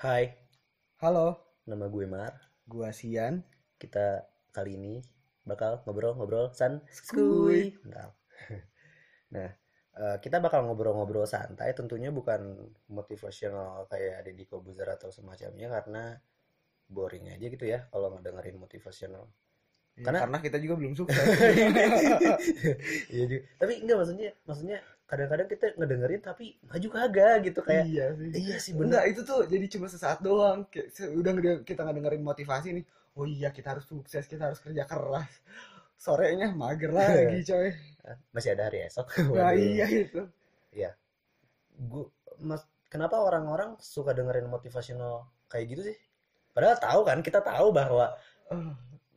Hai, Halo, nama gue Mar. gua Sian. Kita kali ini bakal ngobrol-ngobrol san Skuy. Mantap. Nah, eh, kita bakal ngobrol-ngobrol santai. Tentunya bukan motivasional kayak Deddy Kobuzer atau semacamnya karena boring aja gitu ya kalau ngedengerin motivasional. Ya, Karena- karena kita juga belum sukses. Iya juga. Tapi enggak maksudnya, maksudnya kadang-kadang kita ngedengerin tapi maju kagak gitu kayak. iya sih. Iya sih bener. Enggak, itu tuh jadi cuma sesaat doang. Udah kita ngedengerin motivasi nih. Oh iya, kita harus sukses, kita harus kerja keras. Sorenya mager lagi, coy. Masih ada hari esok. Nah, iya itu. Gua, mas, kenapa orang-orang suka dengerin motivasional kayak gitu sih? Padahal tahu kan, kita tahu bahwa Eh,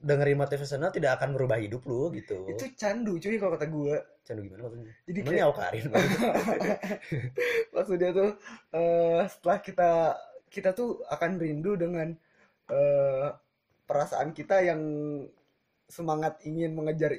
dengerin motivasional tidak akan merubah hidup lu gitu. itu candu, cuy, kalau kata gua. Candu gimana maksudnya? Jadi Emangnya kayak Awkarin? maksudnya tuh eh setelah kita kita tuh akan rindu dengan eh perasaan kita yang semangat ingin mengejar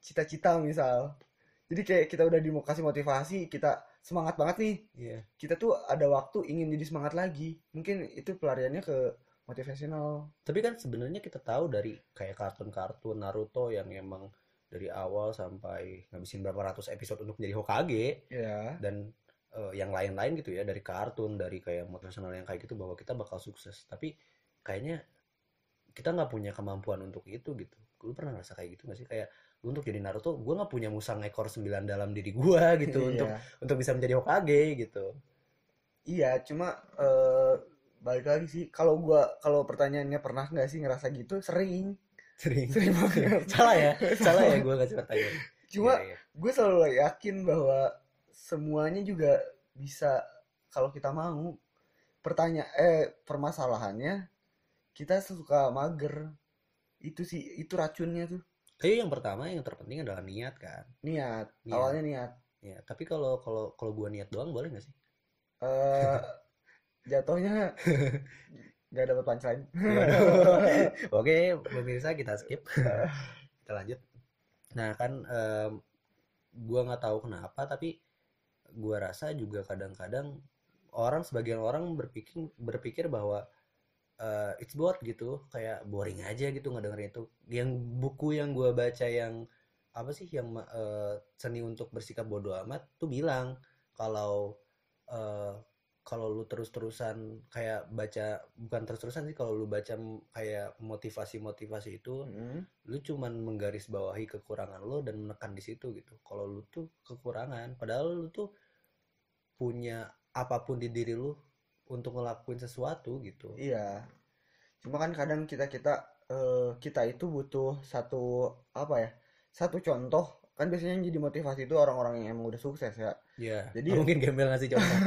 cita-cita misal. Jadi kayak kita udah dikasih motivasi, kita semangat banget nih. Iya. Kita tuh ada waktu ingin jadi semangat lagi. Mungkin itu pelariannya ke motivasional. Tapi kan sebenarnya kita tahu dari kayak kartun-kartun Naruto yang emang dari awal sampai ngabisin berapa ratus episode untuk menjadi Hokage Ya. dan eh, yang lain-lain gitu ya dari kartun dari kayak motivasional yang kayak gitu bahwa kita bakal sukses tapi kayaknya kita nggak punya kemampuan untuk itu gitu lu pernah ngerasa kayak gitu nggak sih kayak lu untuk jadi Naruto gue nggak punya musang ekor sembilan dalam diri gue gitu Iya. untuk untuk bisa menjadi Hokage gitu Iya, cuma eh balik lagi sih. Kalau gua kalau pertanyaannya pernah nggak sih ngerasa gitu? Sering. sering Sering banget. salah ya salah ya gue nggak ceritanya Cuma Iya, iya. gue selalu yakin bahwa semuanya juga bisa kalau kita mau pertanyaan eh permasalahannya kita suka mager itu sih itu racunnya tuh Tapi yang pertama yang terpenting adalah niat kan niat Niat. awalnya niat ya tapi kalau kalau kalau gue niat doang boleh nggak sih eh jatuhnya nggak dapat punchline Oke, pemirsa kita skip. kita lanjut. Nah kan em, gua nggak tahu kenapa tapi gua rasa juga kadang-kadang orang sebagian orang berpikir berpikir bahwa eh, it's bored gitu, kayak boring aja gitu ngedengerin itu. Yang buku yang gua baca yang apa sih yang eh, seni untuk bersikap bodoh amat tuh bilang kalau eh, kalau lu terus-terusan kayak baca bukan terus-terusan sih kalau lu baca kayak motivasi-motivasi itu Mm. lu cuman menggarisbawahi kekurangan lu dan menekan di situ gitu. Kalau lu tuh kekurangan padahal lu tuh punya apa pun di diri lu untuk ngelakuin sesuatu gitu. Iya. Cuma kan kadang kita kita eh, kita itu butuh satu apa ya satu contoh kan biasanya yang jadi motivasi itu orang-orang yang emang udah sukses ya ya Jadi- mungkin gembel ngasih contoh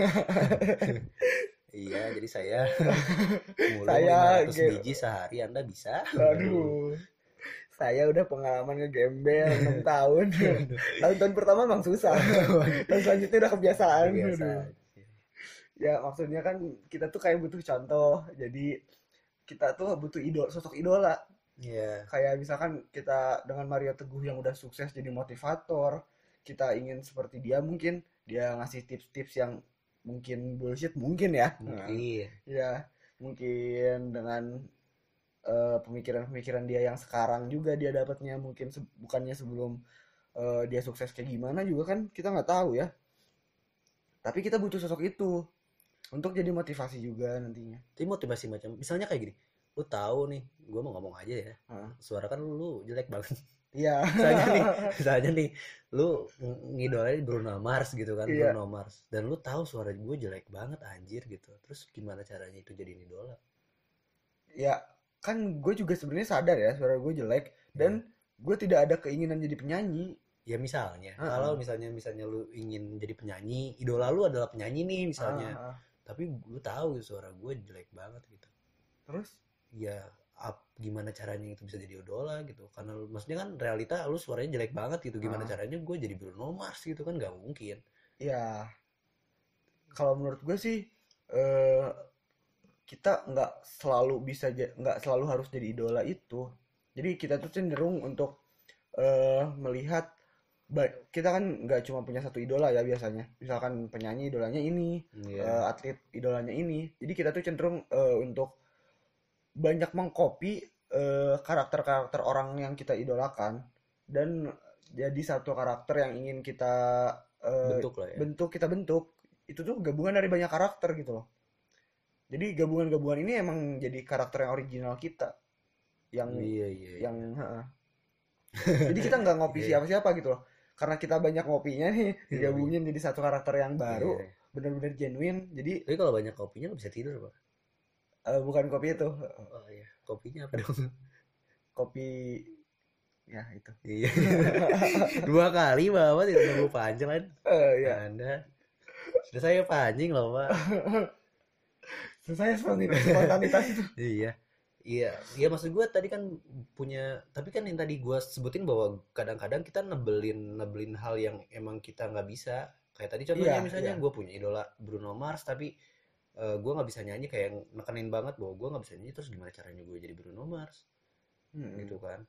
iya jadi saya mulai Saya 500 ge- biji sehari anda bisa Aduh, saya udah pengalaman ngegembel 6 tahun. Tahun-tahun pertama emang susah. Tahun selanjutnya udah kebiasaan. biasa Aduh. Ya maksudnya kan kita tuh kayak butuh contoh. Jadi kita tuh butuh idol, sosok idola. Iya Kayak misalkan kita dengan Mario Teguh yang udah sukses jadi motivator. Kita ingin seperti dia mungkin. Dia ngasih tips-tips yang mungkin bullshit mungkin ya. mungkin Ya, mungkin dengan eh, pemikiran-pemikiran dia yang sekarang juga dia dapatnya mungkin se- bukannya sebelum eh, dia sukses kayak gimana juga kan kita nggak tahu ya. Tapi kita butuh sosok itu untuk jadi motivasi juga nantinya. Tapi motivasi macam misalnya kayak gini, lu tahu nih, gue mau ngomong aja ya, Heeh. suara kan lu jelek banget. Iya. Misalnya nih, misalnya nih, lu ng- ngidolain Bruno Mars gitu kan, Iya. Bruno Mars, dan lu tahu suara gue jelek banget anjir gitu. Terus gimana caranya itu jadi idola? Ya, kan gue juga sebenarnya sadar ya suara gue jelek dan gue tidak ada keinginan jadi penyanyi. Ya misalnya, Heeh. kalau misalnya misalnya lu ingin jadi penyanyi, idola lu adalah penyanyi nih misalnya, Ah, ah. tapi lu tahu suara gue jelek banget gitu. Terus Ya ap- gimana caranya itu bisa jadi idola gitu karena maksudnya kan realita lu suaranya jelek banget gitu gimana Ah. caranya gue jadi Bruno Mars gitu kan gak mungkin Ya, kalau menurut gue sih eh, kita nggak selalu bisa nggak selalu harus jadi idola itu. Jadi kita tuh cenderung untuk eh, melihat kita kan nggak cuma punya satu idola ya biasanya misalkan penyanyi idolanya ini Iya. eh, atlet idolanya ini jadi kita tuh cenderung eh, untuk banyak mengcopy eh, karakter-karakter orang yang kita idolakan dan jadi satu karakter yang ingin kita eh, bentuk lah ya bentuk kita bentuk itu tuh gabungan dari banyak karakter gitu loh jadi gabungan-gabungan ini emang jadi karakter yang original kita yang iya iya iya. yang heeh. jadi kita nggak ngopi Iya. siapa-siapa gitu loh karena kita banyak ngopinya nih Iya, digabungin jadi satu karakter yang baru Iya. bener-bener genuine jadi tapi kalau banyak kopinya nggak bisa tidur pak eh, bukan kopi itu. Oh iya. Kopinya apa dong? Kopi ya itu. Iya. Dua kali bapak tidak nunggu panjang kan? Eh, ya anda. Sudah saya pancing loh pak. Saya spontanitas spontanitas itu. Iya. Iya. Iya maksud gue tadi kan punya tapi kan yang tadi gue sebutin bahwa kadang-kadang kita nebelin nebelin hal yang emang kita nggak bisa. Kayak tadi contohnya Iya, misalnya iya. gue punya idola Bruno Mars tapi gue nggak bisa nyanyi kayak nekenin banget bahwa gue nggak bisa nyanyi terus gimana caranya gue jadi Bruno Mars? Mm-mm. gitu kan.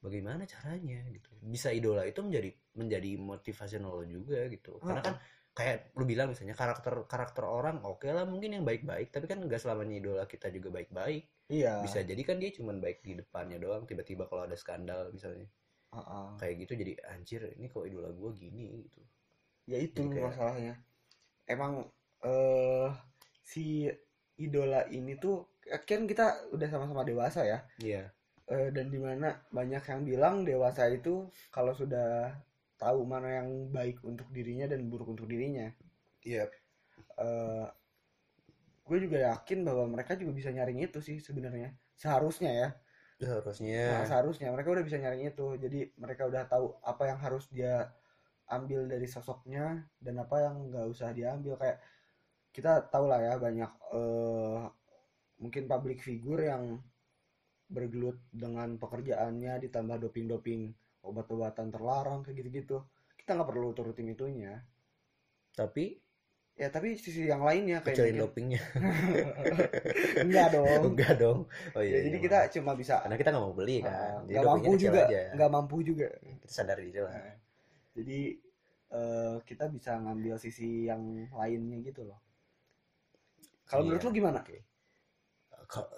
Bagaimana caranya gitu. Bisa idola itu menjadi menjadi motivasional juga gitu. Karena kan kayak lu bilang misalnya karakter karakter orang oke lah mungkin yang baik-baik. Tapi kan nggak selamanya idola kita juga baik-baik. Iya. Bisa jadi kan dia cuman baik di depannya doang. Tiba-tiba kalau ada skandal misalnya. Heeh. kayak gitu jadi anjir ini kok idola gue gini? Gitu. Ya itu Jadi kayak- masalahnya. Emang eh si idola ini tuh kan kita udah sama-sama dewasa ya. Iya. Eh, dan di mana banyak yang bilang dewasa itu kalau sudah tahu mana yang baik untuk dirinya dan buruk untuk dirinya. Iya. Eh gue juga yakin bahwa mereka juga bisa nyaring itu sih sebenarnya. Seharusnya ya. Harusnya Nah, seharusnya. Mereka udah bisa nyaring itu. Jadi mereka udah tahu apa yang harus dia ambil dari sosoknya dan apa yang nggak usah diambil. Kayak kita tahu lah ya banyak eh mungkin public figure yang bergelut dengan pekerjaannya ditambah doping-doping obat-obatan terlarang kayak gitu-gitu. Kita nggak perlu turutin itunya. Tapi ya tapi sisi yang lainnya kayak kecuali mungkin- dopingnya. Enggak dong. Enggak dong. Oh Ya, iya jadi iya, kita maaf. cuma bisa karena kita nggak mau beli uh, kan jadi nggak mampu juga nggak mampu juga. Kita sadar diri lah. Nah, jadi eh, kita bisa ngambil sisi yang lainnya gitu loh. Kalau Iya, menurut lu gimana? Kalau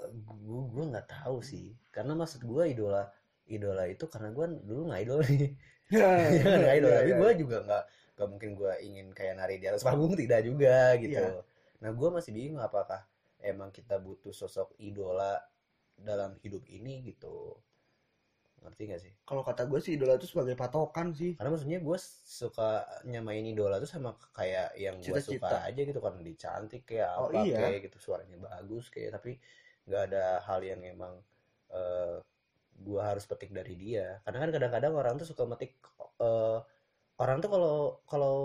gue gue nggak tahu sih karena maksud gue idola idola itu karena gue dulu nggak idol nih Iya kan nggak idol Iya, tapi iya. gue juga nggak nggak mungkin gue ingin kayak nari di atas panggung tidak juga gitu Iya. nah gue masih bingung apakah emang kita butuh sosok idola dalam hidup ini gitu ngerti gak sih Kalau kata gue sih idola itu sebagai patokan sih. karena maksudnya gue suka nyamain idola tuh sama kayak yang gue suka aja gitu kan dia cantik kayak Oh, apa iya. kayak gitu suaranya bagus kayak tapi nggak ada hal yang emang eh gue harus petik dari dia karena kan kadang-kadang orang tuh suka metik eh orang tuh kalau kalau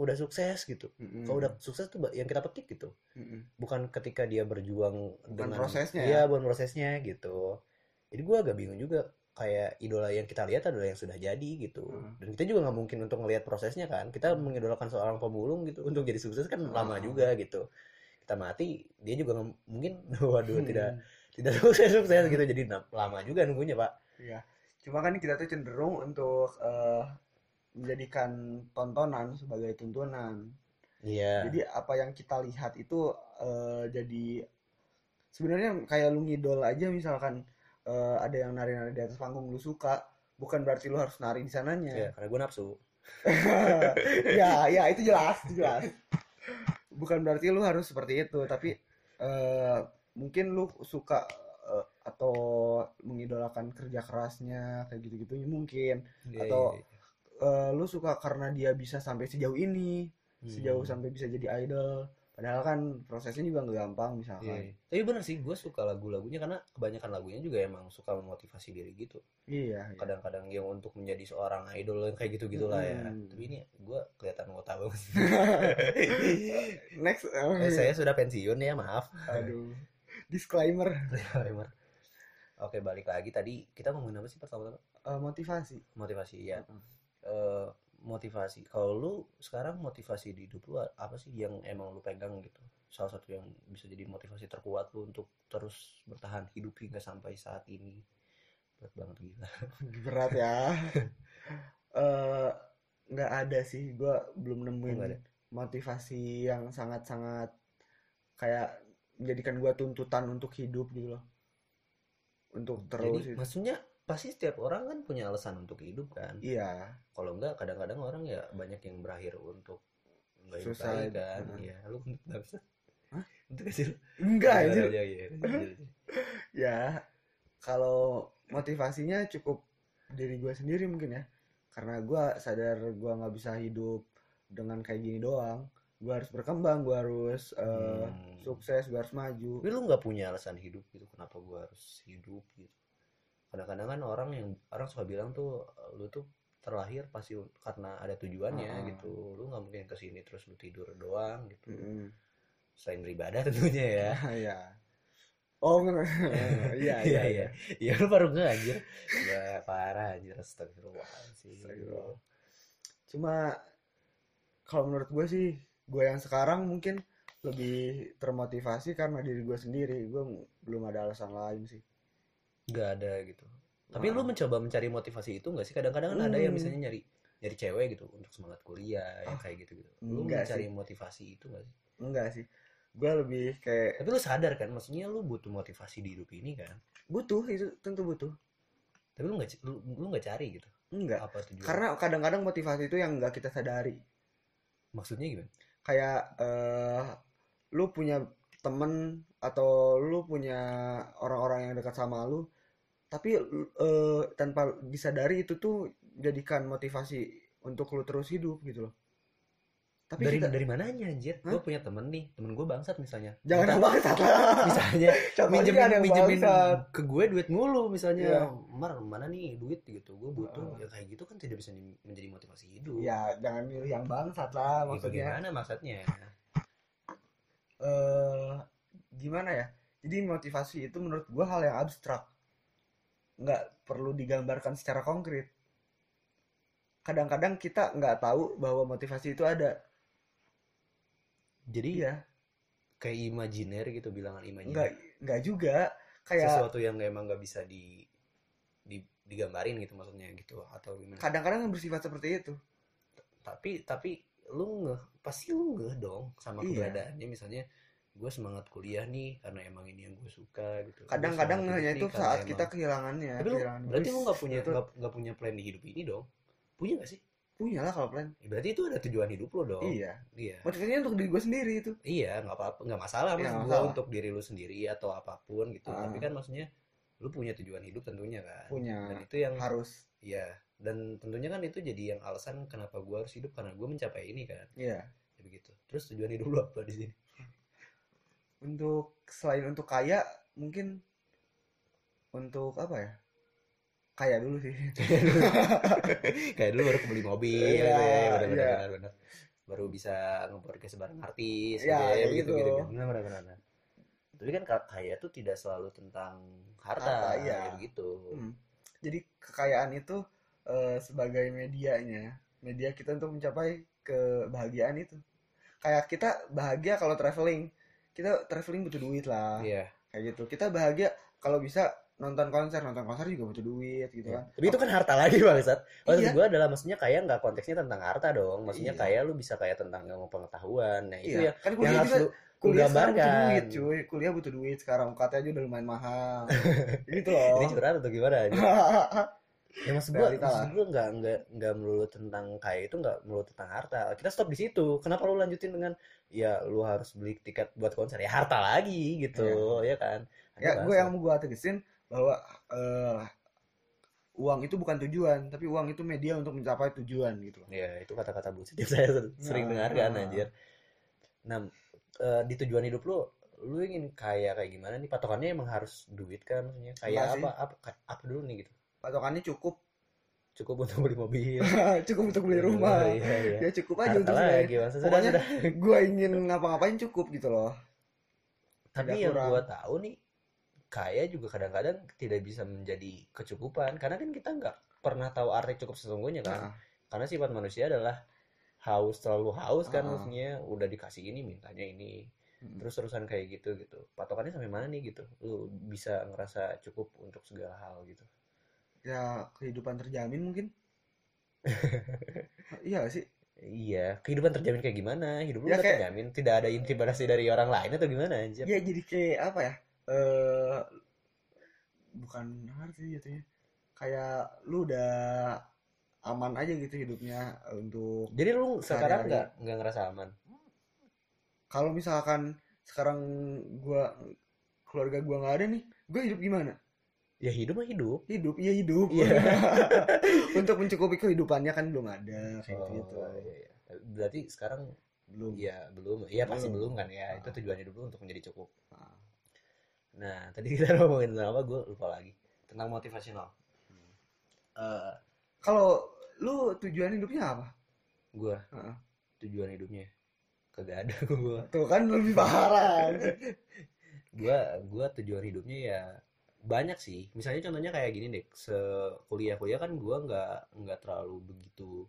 udah sukses gitu Mm-mm. kalau udah sukses tuh yang kita petik gitu Mm-mm. bukan ketika dia berjuang dengan prosesnya iya ya? bukan prosesnya gitu jadi gue agak bingung juga kayak idola yang kita lihat adalah yang sudah jadi gitu Hmm. dan kita juga nggak mungkin untuk ngelihat prosesnya kan kita mengidolakan seorang pemulung gitu untuk jadi sukses kan lama Hmm. juga gitu kita mati dia juga nggak mungkin waduh Hmm. tidak tidak sukses sukses gitu jadi lama juga nunggunya pak Iya. Cuma kan kita tuh cenderung untuk eh, menjadikan tontonan sebagai tuntunan. iya Jadi apa yang kita lihat itu eh, jadi sebenarnya kayak lu ngidol aja misalkan eh, ada yang nari-nari di atas panggung lu suka, bukan berarti lu harus nari di sananya. Iya, karena gue nafsu ya, ya itu jelas, itu jelas. Bukan berarti lu harus seperti itu, tapi eh, mungkin lu suka eh, atau mengidolakan kerja kerasnya kayak gitu-gitu mungkin Iya, Atau- iya, iya. Eh, lu suka karena dia bisa sampai sejauh ini, sejauh Hmm. sampai bisa jadi idol. Padahal kan prosesnya juga nggak gampang misalkan. iya. Tapi bener sih, gue suka lagu-lagunya karena kebanyakan lagunya juga emang suka memotivasi diri gitu. Iya, iya. Kadang-kadang yang untuk menjadi seorang idol yang kayak gitu-gitu lah ya. Mm. Tapi ini gue kelihatan mau tahu. Next, oh, eh, saya sudah pensiun ya, maaf. aduh, disclaimer Disclaimer. Oke, balik lagi tadi kita ngomongin apa sih pertama-tama? Eh, motivasi. Motivasi ya. Mm. Eh, motivasi. Kalau lu sekarang motivasi di hidup lu apa sih yang emang lu pegang gitu? Salah satu yang bisa jadi motivasi terkuat lu untuk terus bertahan hidup hingga sampai saat ini. Berat banget gila. Berat ya. eh nggak ada sih gue belum nemuin motivasi yang sangat-sangat kayak menjadikan gue tuntutan untuk hidup gitu loh untuk terus Jadi itu. maksudnya pasti setiap orang kan punya alasan untuk hidup kan. iya Kalau enggak kadang-kadang orang ya banyak yang berakhir untuk enggak Suicide. kan. Iya, lu enggak bisa. Untuk kasih enggak aja iya, iya. ya kalau motivasinya cukup diri gue sendiri mungkin ya karena gue sadar gue nggak bisa hidup dengan kayak gini doang gue harus berkembang gue harus eh, Hmm. sukses gue harus maju Tapi lu nggak punya alasan hidup gitu. Kenapa gua harus hidup gitu? Kadang-kadang kan orang yang orang suka bilang tuh lu tuh terlahir pasti karena ada tujuannya Ah. gitu. Lu nggak mungkin ke sini terus lu tidur doang gitu. Mm-mm. Selain beribadah tentunya ya. Iya. Oh, nge- iya, iya, iya. Iya lu baru nggak anjir. Ya parah anjir. Astagfirullah. Cuma kalau menurut gue sih, gue yang sekarang mungkin lebih termotivasi karena diri gue sendiri. Gue belum ada alasan lain sih. Nggak ada gitu. Tapi lu Nah, mencoba mencari motivasi itu nggak sih? Kadang-kadang kan ada yang Hmm. misalnya nyari nyari cewek gitu untuk semangat kuliah yang Ah, kayak gitu gitu. Lu enggak mencari sih. motivasi itu nggak sih? enggak sih. Gue lebih kayak Tapi lu sadar kan, maksudnya lu butuh motivasi di hidup ini kan. butuh itu tentu butuh. Tapi lu nggak lu, lu nggak cari gitu. Enggak. Apa tujuan? Karena kadang-kadang motivasi itu yang nggak kita sadari. maksudnya gimana? Kayak eh lu punya temen atau lu punya orang-orang yang dekat sama lu, tapi eh, tanpa disadari itu tuh jadikan motivasi untuk lu terus hidup gitu loh. Tapi dari kita dari mananya anjir? Hah? Gue punya temen nih, temen gue bangsat misalnya. jangan Minta- bangsat lah. misalnya minjemin minjemin ke gue duit mulu misalnya Iya. mar mana nih duit gitu gue butuh Heeh. ya kayak gitu kan tidak bisa di- menjadi motivasi hidup Ya jangan milih yang bangsat lah Ya, maksudnya. bagaimana maksudnya eh gimana ya? Jadi motivasi itu menurut gua hal yang abstrak. Nggak perlu digambarkan secara konkret. Kadang-kadang kita nggak tahu bahwa motivasi itu ada. jadi Iya, kayak imajiner gitu bilangan nggak imajiner nggak juga. Kayak sesuatu yang emang nggak bisa di, di digambarin gitu maksudnya gitu atau gimana kadang-kadang bersifat seperti itu. tapi tapi lu ngeh pasti lu ngeh dong sama Iya. keberadaannya misalnya gue semangat kuliah nih karena emang ini yang gue suka gitu Kadang-kadang hanya itu saat emang- kita kehilangannya. tapi lu kehilangan berarti lu nggak punya itu nggak nggak punya plan di hidup ini dong punya nggak sih punya lah kalau plan. Ya, berarti itu ada tujuan hidup lo dong Iya. iya Motivasinya untuk diri gue sendiri itu. iya nggak apa-apa nggak masalah Iya, mas nggak gue masalah. untuk diri lu sendiri atau apa pun gitu Ah. tapi kan maksudnya lu punya tujuan hidup tentunya kan Punya. dan itu yang Harus. Iya, dan tentunya kan itu jadi yang alasan kenapa gue harus hidup karena gue mencapai ini kan, Iya. ya begitu. Terus tujuan hidup lu apa di sini? Untuk selain untuk kaya, mungkin untuk apa ya? Kaya dulu sih. Kayak dulu baru kebeli mobil, Iya, gitu ya, benar benar iya. benar benar. Baru bisa nge-podcast bareng artis, Iya, gitu ya, begitu gitu. gitu. Benar benar benar. Tapi kan ka- kaya tuh tidak selalu tentang harta, Harta, iya. ya begitu. Hmm. Jadi kekayaan itu eh, sebagai medianya, media kita untuk mencapai kebahagiaan itu. Kayak kita bahagia kalau traveling, kita traveling butuh duit lah, Iya. kayak gitu. Kita bahagia kalau bisa nonton konser, nonton konser juga butuh duit gitu iya. kan. Tapi itu kan harta lagi bangsat. Maksud Iya. gue adalah maksudnya kaya nggak konteksnya tentang harta dong. Maksudnya Iya. kaya lu bisa kaya tentang ilmu pengetahuan. Nah itu Iya, ya kan yang kuliah harus juga lu, kuliah sekarang butuh duit, cuy. Kuliah butuh duit sekarang, UKT aja udah lumayan mahal. gitu loh. Ini curhat atau gimana? Ya maksud gua, Realita maksud gua nggak nggak nggak melulu tentang kaya itu nggak melulu tentang harta. Kita stop di situ. Kenapa lu lanjutin dengan ya lu harus beli tiket buat konser ya harta lagi gitu ya kan? ya, Ada gue bahasa. yang mau gue tegesin bahwa eh, uang itu bukan tujuan, tapi uang itu media untuk mencapai tujuan gitu. Ya itu kata-kata bullshit yang saya ser- sering Nah, dengarkan nah. anjir. Nah eh, di tujuan hidup lu lu ingin kaya kayak gimana nih patokannya emang harus duit kan maksudnya kaya apa apa apa dulu nih gitu Patokannya cukup, cukup untuk beli mobil. Cukup untuk beli rumah. iya, iya. Ya cukup aja harta untuk lagi maksudnya Pokoknya gue ingin ngapa-ngapain cukup gitu loh. Tapi Tidak yang gua tahu nih kaya juga kadang-kadang tidak bisa menjadi kecukupan. Karena kan kita nggak pernah tahu arti cukup sesungguhnya kan. Nah, Karena sifat manusia adalah haus selalu haus kan Ah. maksudnya. Udah dikasih ini mintanya ini. Mm. terus terusan kayak gitu gitu. Patokannya sampai mana nih gitu? Lu bisa ngerasa cukup untuk segala hal gitu ya kehidupan terjamin mungkin. iya sih Iya, kehidupan terjamin kayak gimana? Hidup lu Ya, kayak- terjamin, tidak ada intimidasi dari orang lain atau gimana anjir? ya jadi kayak apa ya eh bukan apa sih jatuhnya kayak lu udah aman aja gitu hidupnya untuk Jadi lu sekarang nggak nggak ngerasa aman? kalau misalkan sekarang gua keluarga gua nggak ada nih gua hidup gimana Ya hidup mah hidup. hidup iya hidup Iya. untuk mencukupi kehidupannya kan belum ada kayak Oh, gitu iya, iya. Berarti sekarang belum ya belum, iya pasti Belum. kan ya. Itu Ah. tujuan hidup lu untuk menjadi cukup. Nah, Nah, tadi kita ngomongin tentang apa? Gue lupa lagi. Tentang motivasional. Eh, kalau lu tujuan hidupnya apa gue Heeh. tujuan hidupnya kagak ada gue. tuh kan lebih parah Gue gue tujuan hidupnya ya banyak sih. Misalnya contohnya kayak gini deh. Sekuliah-kuliah kan gue nggak nggak terlalu begitu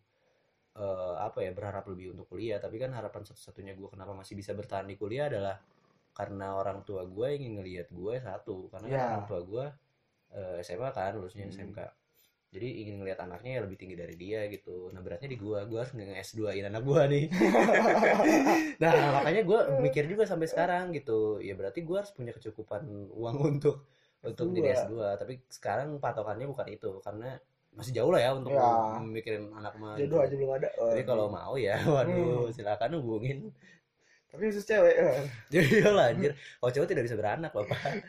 eh, apa ya berharap lebih untuk kuliah. Tapi kan harapan satu-satunya gue kenapa masih bisa bertahan di kuliah adalah karena orang tua gue ingin ngelihat gue satu. Karena kan Ya. orang tua gue eh, SMA kan lulusnya Hmm. SMK. Jadi ingin ngelihat anaknya ya lebih tinggi dari dia gitu. Nah beratnya di gue, gue harus nge S2in anak gue nih. nah makanya gue mikir juga sampai sekarang gitu. Ya berarti gue harus punya kecukupan uang untuk untuk S2. jadi S2. Tapi sekarang patokannya bukan itu karena masih jauh lah ya untuk Ya. mikirin anak mah. jodoh gitu. aja belum ada Jadi kalau mau ya, waduh Hmm. silakan hubungin. tapi khusus cewek eh. Jadi lah anjir. Kalau cowok tidak bisa beranak bapak.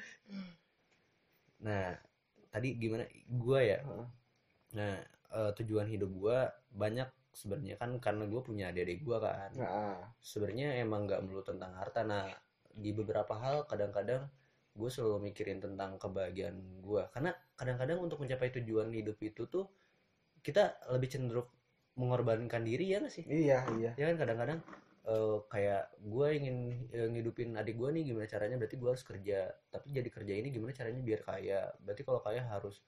Nah tadi gimana? Gue ya. Nah eh, tujuan hidup gue banyak sebenarnya kan karena gue punya adik-adik gue kan. nah sebenarnya emang nggak melulu tentang harta nah di beberapa hal kadang-kadang gue selalu mikirin tentang kebahagiaan gue karena kadang-kadang untuk mencapai tujuan hidup itu tuh kita lebih cenderung mengorbankan diri ya nggak sih? Iya iya. Ya kan kadang-kadang eh, kayak gue ingin eh, ngidupin adik gue nih gimana caranya berarti gue harus kerja. Tapi jadi kerja ini gimana caranya biar kaya? Berarti kalau kaya harus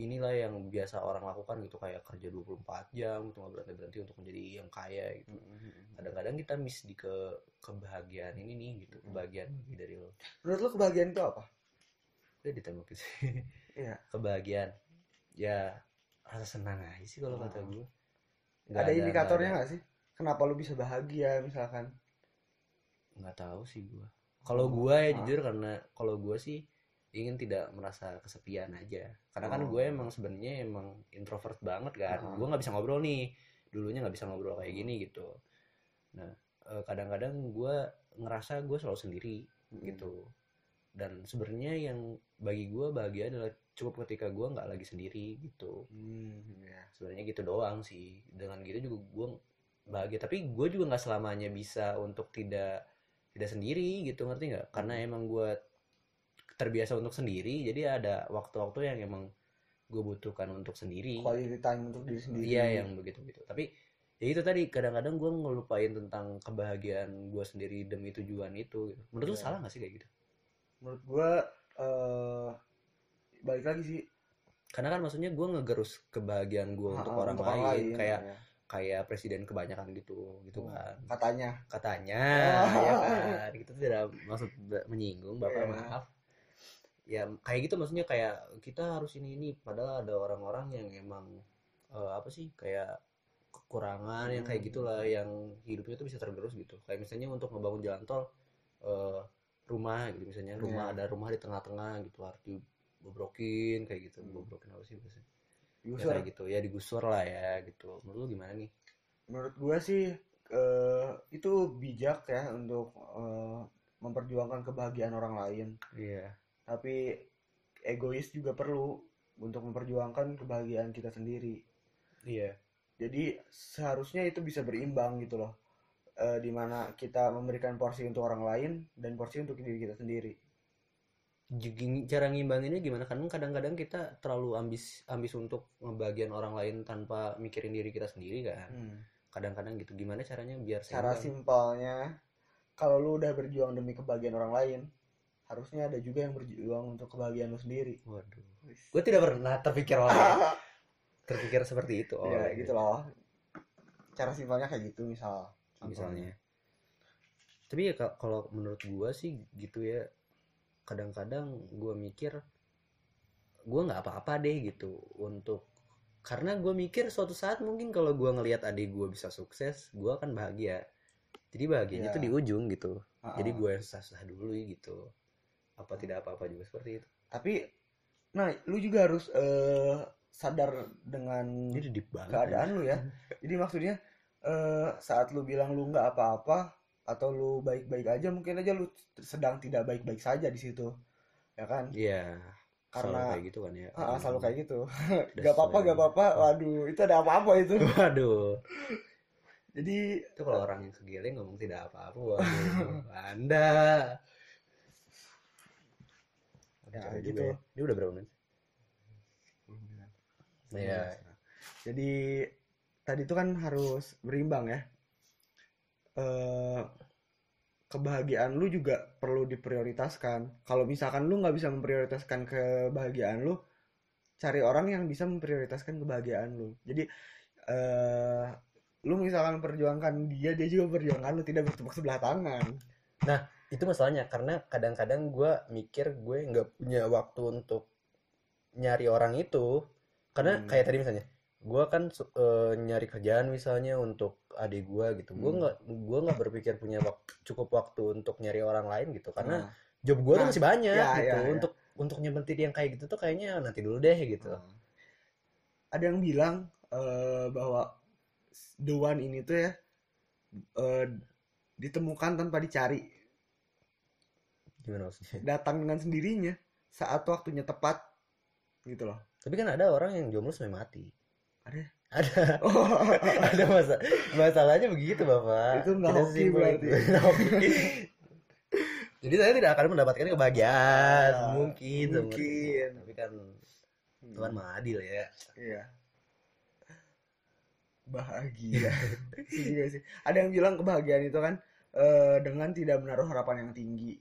inilah yang biasa orang lakukan gitu kayak kerja 24 jam gitu nggak berhenti berhenti untuk menjadi yang kaya gitu. Kadang-kadang kita miss di ke kebahagiaan ini nih gitu kebahagiaan lebih dari lo. Menurut lu kebahagiaan itu apa? Udah ditembak sih. Iya. kebahagiaan. Ya rasa senang aja sih kalau kata Oh. gue ada indikatornya nggak sih? Kenapa lu bisa bahagia misalkan? Nggak tahu sih gue kalau Oh. gue ya Ah. jujur karena kalau gue sih ingin tidak merasa kesepian aja. Karena kan Oh. gue emang sebenarnya emang introvert banget kan. Ah. gue nggak bisa ngobrol nih. Dulunya nggak bisa ngobrol kayak gini gitu. Nah eh, kadang-kadang gue ngerasa gue selalu sendiri gitu. Dan sebenarnya yang bagi gue bahagia adalah cukup ketika gue nggak lagi sendiri gitu. Hmm, ya. sebenarnya gitu doang sih. Dengan gitu juga gue bahagia. Tapi gue juga nggak selamanya bisa untuk tidak tidak sendiri gitu. Ngerti nggak? Karena emang gue terbiasa untuk sendiri jadi ada waktu-waktu yang emang gue butuhkan untuk sendiri quality time untuk diri sendiri iya yang begitu gitu tapi ya itu tadi kadang-kadang gue ngelupain tentang kebahagiaan gue sendiri demi tujuan itu gitu. menurut lu Iya. salah gak sih kayak gitu menurut gua eh balik lagi sih karena kan maksudnya gue ngegerus kebahagiaan gue untuk orang untuk lain, kayak ya. kayak presiden kebanyakan gitu gitu Hmm. kan katanya katanya Oh. ya kan kita tidak maksud menyinggung bapak Iya. maaf ya kayak gitu maksudnya kayak kita harus ini ini. Padahal ada orang-orang yang emang eh, apa sih kayak kekurangan yang kayak Hmm. gitulah yang hidupnya tuh bisa tergerus gitu. Kayak misalnya untuk ngebangun jalan tol eh, rumah gitu misalnya. Rumah Iya. ada rumah di tengah-tengah gitu harus dibobrokin kayak gitu. Hmm. bobrokin apa sih biasanya? Ya Digusur. kayak gitu. Ya digusur lah ya gitu. Menurut lu gimana nih? Menurut gua sih eh itu bijak ya untuk eh, memperjuangkan kebahagiaan orang lain. Iya tapi egois juga perlu untuk memperjuangkan kebahagiaan kita sendiri. Iya. Jadi seharusnya itu bisa berimbang gitu loh. Eh di mana kita memberikan porsi untuk orang lain dan porsi untuk diri kita sendiri. Cara ngimbanginnya gimana? Kan kadang-kadang kita terlalu ambis ambis untuk ngebagian orang lain tanpa mikirin diri kita sendiri kan. Kadang-kadang gitu. Gimana caranya biar cara simpelnya kalau lu udah berjuang demi kebahagiaan orang lain harusnya ada juga yang berjuang untuk kebahagiaan lu sendiri. Waduh. Gue tidak pernah terpikir lah ya. terpikir seperti itu. Oh ya iya. gitu loh. Cara simpelnya kayak gitu misal. Misalnya. Tapi ya ka- kalau menurut gue sih gitu ya kadang-kadang gue mikir gue nggak apa-apa deh gitu untuk karena gue mikir suatu saat mungkin kalau gue ngelihat adik gue bisa sukses gue akan bahagia. Jadi bahagianya Iya. tuh di ujung gitu. Ah, jadi ah. gue susah-susah dulu gitu apa tidak apa-apa juga seperti itu. Tapi nah lu juga harus eh, sadar dengan banget keadaan ya. lu ya. Jadi maksudnya eh, saat lu bilang lu nggak apa-apa atau lu baik-baik aja mungkin aja lu sedang tidak baik-baik saja di situ. Ya kan? Iya selalu Karena- kayak gitu kan ya. Ah, selalu kayak gitu. Gak apa-apa gak apa-apa. Waduh itu ada apa-apa itu. Waduh. Jadi itu kalau orang yang segiling ngomong tidak apa-apa waduh. Anda Ya, gitu. ya. Ini udah berapa menit? Iya. jadi tadi itu kan harus berimbang ya eh kebahagiaan lu juga perlu diprioritaskan kalau misalkan lu nggak bisa memprioritaskan kebahagiaan lu cari orang yang bisa memprioritaskan kebahagiaan lu jadi eh lu misalkan perjuangkan dia dia juga perjuangkan lu tidak bertepuk sebelah tangan Itu masalahnya karena kadang-kadang gue mikir gue nggak punya waktu untuk nyari orang itu. Karena Hmm. kayak tadi misalnya, gue kan eh, nyari kerjaan misalnya untuk adik gue gitu. Gue Hmm. nggak gue nggak berpikir punya wak- cukup waktu untuk nyari orang lain gitu. Karena Nah, job gue tuh Nah, masih banyak ya, gitu. ya, ya. Untuk untuk nyebentin yang kayak gitu tuh kayaknya nanti dulu deh gitu. Nah. ada yang bilang eh, bahwa the one ini tuh ya eh, ditemukan tanpa dicari Gimana maksudnya? datang dengan sendirinya saat waktunya tepat gitu loh Tapi kan ada orang yang jomblo sampai mati. Ada? Ada. oh, ada masa masalahnya begitu bapak Itu nggak Tidak hoki berarti. jadi saya tidak akan mendapatkan kebahagiaan Ah, mungkin mungkin. tapi kan Tuhan maha adil ya iya bahagia sih ada yang bilang kebahagiaan itu kan eh, dengan tidak menaruh harapan yang tinggi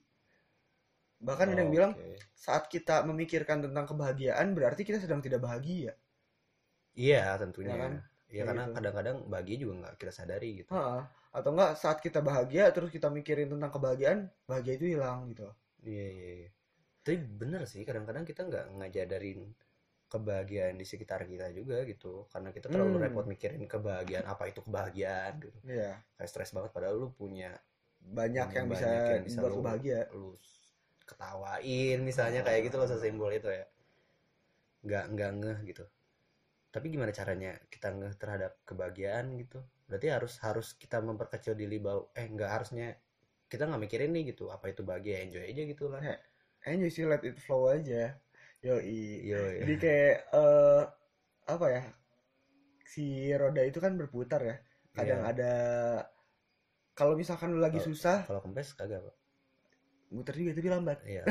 bahkan ada yang bilang Oke. saat kita memikirkan tentang kebahagiaan berarti kita sedang tidak bahagia iya tentunya Ya kan? ya karena gitu. kadang-kadang bahagia juga nggak kita sadari gitu Ha, atau enggak saat kita bahagia terus kita mikirin tentang kebahagiaan bahagia itu hilang gitu iya iya iya. tapi bener sih kadang-kadang kita nggak ngajadarin kebahagiaan di sekitar kita juga gitu karena kita terlalu Hmm. repot mikirin kebahagiaan apa itu kebahagiaan gitu Iya kayak stres banget padahal lu punya banyak Hmm, yang bisa yang bisa lu bahagia lu ketawain misalnya kayak gitu loh sesimpel itu ya. Nggak nggak ngeh gitu. Tapi gimana caranya kita ngeh terhadap kebahagiaan gitu? Berarti harus harus kita memperkecil diri bahwa eh nggak harusnya kita nggak mikirin nih gitu apa itu bahagia enjoy aja gitu lah. Ya. enjoy sih let it flow aja. Yoi. Yo ya. jadi kayak eh apa ya si roda itu kan berputar ya. Kadang Iya. ada kalau misalkan lu lagi Kalau- susah kalau kempes kagak pak muter juga tapi lambat. Iya.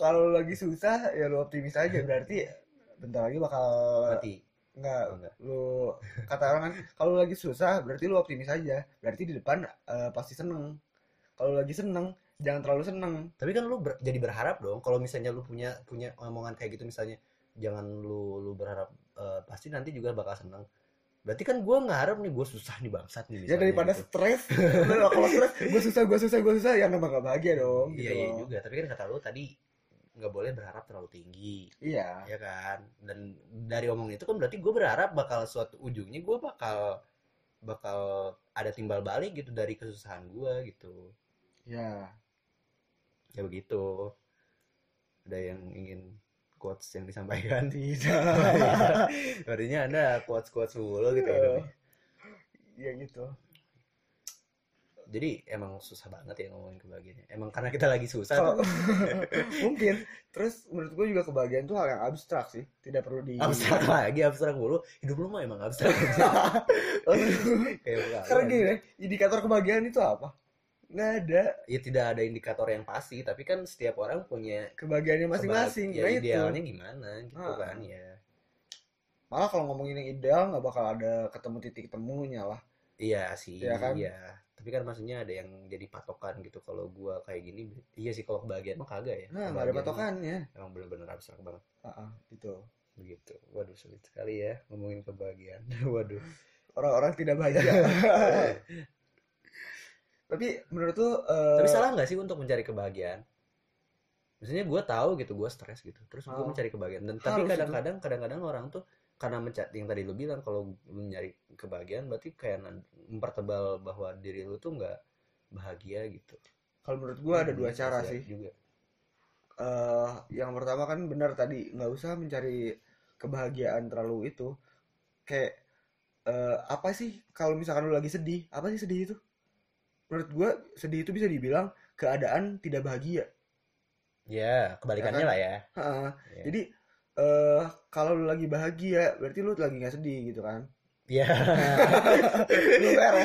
Kalau lagi susah ya lu optimis aja. Berarti bentar lagi bakal mati. Nggak Oh, enggak. lu kata orang kan kalau lagi susah berarti lu optimis aja. Berarti di depan eh, pasti seneng. Kalau lagi seneng jangan terlalu seneng. Tapi kan lu ber- jadi berharap dong. Kalau misalnya lu punya punya omongan kayak gitu misalnya jangan lu lu berharap eh, pasti nanti juga bakal senang berarti kan gue ngarep nih gue susah nih bangsat nih ya daripada gitu. stres. Kalau stres gue susah gue susah gue susah ya nambah gak bahagia dong iya gitu iya loh. juga. Tapi kan kata lu tadi nggak boleh berharap terlalu tinggi. Iya. Ya kan? Dan dari omong itu kan berarti gue berharap bakal suatu ujungnya gue bakal bakal ada timbal balik gitu dari kesusahan gue gitu. Ya ya begitu. Ada yang ingin quotes yang disampaikan tidak Artinya anda quotes quotes mulu gitu hidupnya. ya gitu Jadi emang susah banget ya ngomongin kebahagiaan. Emang karena kita lagi susah tuh. mungkin terus menurut gue juga kebahagiaan tuh hal yang abstrak sih tidak perlu di abstrak lagi abstrak mulu. Hidup lu mah emang abstrak aja. Kayak bukan. Sekarang gini indikator kebahagiaan itu apa? Nggak ada. Ya tidak ada indikator yang pasti, tapi kan setiap orang punya Kebahagiaannya masing-masing. kebah- Nah Ya, itu. idealnya gimana gitu Ah. kan ya. Malah kalau ngomongin yang ideal nggak bakal ada ketemu titik temunya lah. Iya sih, Iya kan? iya. Tapi kan maksudnya ada yang jadi patokan gitu kalau gua kayak gini. Iya sih kalau kebahagiaan mah kagak ya. Nah, nggak ada patokannya. Emang bener-bener abstrak banget. Ah, ah, gitu. begitu waduh sulit sekali ya ngomongin kebahagiaan waduh Orang-orang tidak bahagia. Tapi menurut tuh eh, tapi salah nggak sih untuk mencari kebahagiaan Maksudnya gue tahu gitu, gue stres gitu. Terus gue Oh. mencari kebahagiaan. Dan tapi Harus kadang-kadang, kadang-kadang orang tuh karena mencari yang tadi lu bilang kalau lu nyari kebahagiaan berarti kayak mempertebal bahwa diri lu tuh nggak bahagia gitu. kalau menurut gua ada Hmm, dua cara sih Juga. eh yang pertama kan benar tadi nggak usah mencari kebahagiaan terlalu itu kayak eh, apa sih kalau misalkan lu lagi sedih apa sih sedih itu menurut gua sedih itu bisa dibilang keadaan tidak bahagia Ya, kebalikannya kan? lah ya. Ha, Ya. jadi eh kalau lu lagi bahagia berarti lu lagi nggak sedih gitu kan Ya.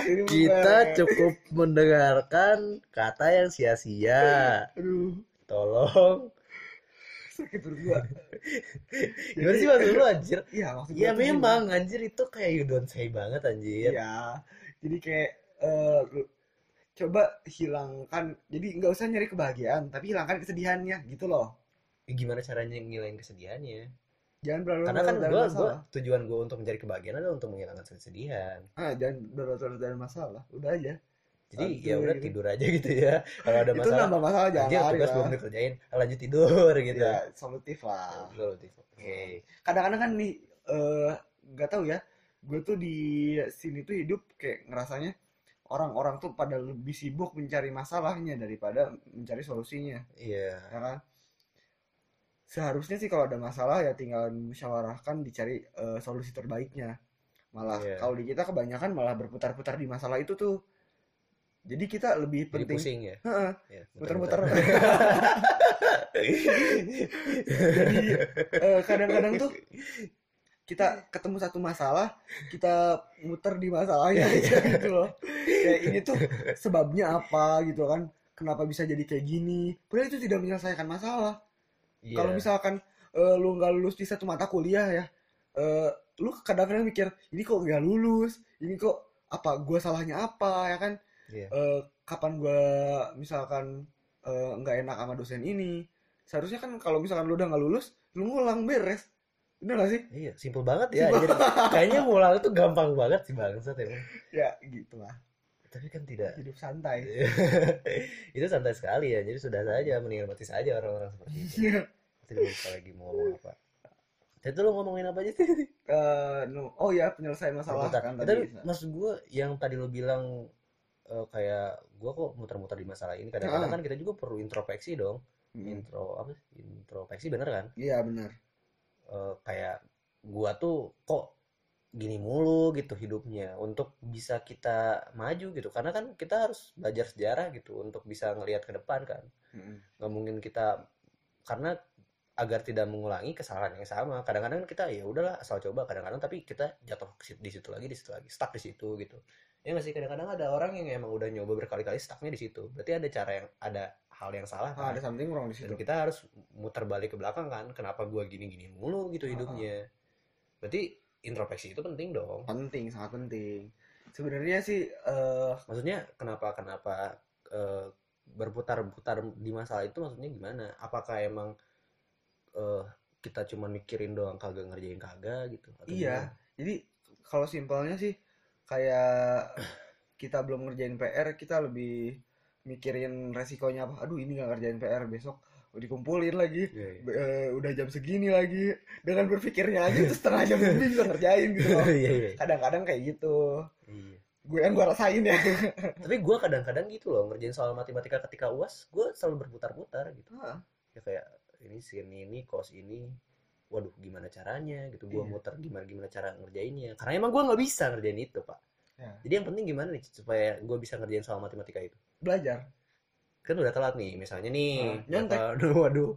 Belum Kita cukup mendengarkan kata yang sia-sia. aduh Tolong. sakit perut gua Gimana sih maksud lu anjir? iya maksud Ya memang anjir itu kayak you don't say banget anjir. Iya, jadi kayak lu- coba hilangkan, jadi nggak usah nyari kebahagiaan, tapi hilangkan kesedihannya, gitu loh. Ya, Gimana caranya ngilangin kesedihannya? Jangan berlarut Karena kan gua, gua tujuan gua untuk mencari kebahagiaan adalah untuk menghilangkan kesedihan. Ah, jangan berlarut dalam masalah, udah aja. Jadi ya udah gitu. tidur aja gitu ya. Kalau ada Itu masalah, nambah masalah jangan anjir lari tugas belum dikerjain, ah, lanjut tidur gitu. Ya, solutif lah. Solutif. Oke. Kadang-kadang kan nih, eh, nggak tahu ya, gue tuh di sini tuh hidup kayak ngerasanya orang-orang tuh pada lebih sibuk mencari masalahnya daripada mencari solusinya. Iya. ya kan seharusnya sih kalau ada masalah ya tinggal musyawarahkan dicari eh, solusi terbaiknya malah Iya. kalau di kita kebanyakan malah berputar-putar di masalah itu tuh jadi kita lebih Jadi penting pusing ya. Heeh, Ya, muter-muter jadi eh, kadang-kadang tuh kita ketemu satu masalah kita muter di masalahnya aja gitu loh. Kayak ini tuh sebabnya apa gitu kan? Kenapa bisa jadi kayak gini? Padahal itu tidak menyelesaikan masalah. Iya. kalau misalkan eh, lu nggak lulus di satu mata kuliah ya eh, lu kadang-kadang mikir ini kok nggak lulus? Ini kok apa gua salahnya apa? Ya kan? Iya. Eh, kapan gua misalkan eh, nggak enak sama dosen ini? Seharusnya kan kalau misalkan lu udah nggak lulus lu ngulang beres bener gak sih Iya, simpel banget ya. Jadi, kayaknya ngulang itu gampang banget sih bangsat emang. ya gitu lah Tapi kan tidak. hidup santai itu santai sekali ya. Jadi sudah saja mendingan mati saja orang-orang seperti itu. Nanti lu lupa lagi mau ngomong apa. Itu lu ngomongin apa aja sih? No- oh ya penyelesaian masalah kan Tapi tadi maksud gue yang tadi lu bilang eh, kayak gue kok muter-muter di masalah ini kadang-kadang Ah. kan kita juga perlu introspeksi dong Hmm, intro apa sih introspeksi bener kan iya benar Eh, kayak gua tuh kok gini mulu gitu hidupnya untuk bisa kita maju gitu. Karena kan kita harus belajar sejarah gitu untuk bisa ngelihat ke depan kan. Mm-mm. nggak mungkin kita karena agar tidak mengulangi kesalahan yang sama. Kadang-kadang kita ya udahlah asal coba. Kadang-kadang tapi kita jatuh di situ lagi di situ lagi. Stuck di situ gitu. Ya nggak sih? Kadang-kadang ada orang yang emang udah nyoba berkali-kali stucknya di situ. Berarti ada cara yang ada hal yang salah Ah, kan. ada something wrong di dan situ. kita harus muter balik ke belakang kan kenapa gua gini-gini mulu gitu hidupnya. berarti introspeksi itu penting dong. Penting sangat penting. Sebenarnya sih eh maksudnya kenapa kenapa eh, berputar-putar di masalah itu maksudnya gimana? Apakah emang eh, kita cuma mikirin doang kagak ngerjain kagak gitu atau Iya, gimana? jadi kalau simpelnya sih kayak kita belum ngerjain PR, kita lebih mikirin resikonya apa. Aduh, ini nggak ngerjain PR besok dikumpulin lagi. Iya. Be- eh, udah jam segini lagi. Dengan berpikirnya aja tuh setengah jam lebih bisa ngerjain gitu loh. Iya, iya, Kadang-kadang kayak gitu. iya. Gue yang gue rasain ya. tapi gua kadang-kadang gitu loh ngerjain soal matematika ketika uas gua selalu berputar-putar gitu Ah, ya kayak ini sini ini kos ini waduh gimana caranya gitu gua Iya. muter gimana gimana cara ngerjainnya karena emang gua nggak bisa ngerjain itu pak Ya. jadi yang penting gimana nih supaya gua bisa ngerjain soal matematika itu Belajar. kan udah telat nih misalnya nih Ah, nyontek. waduh waduh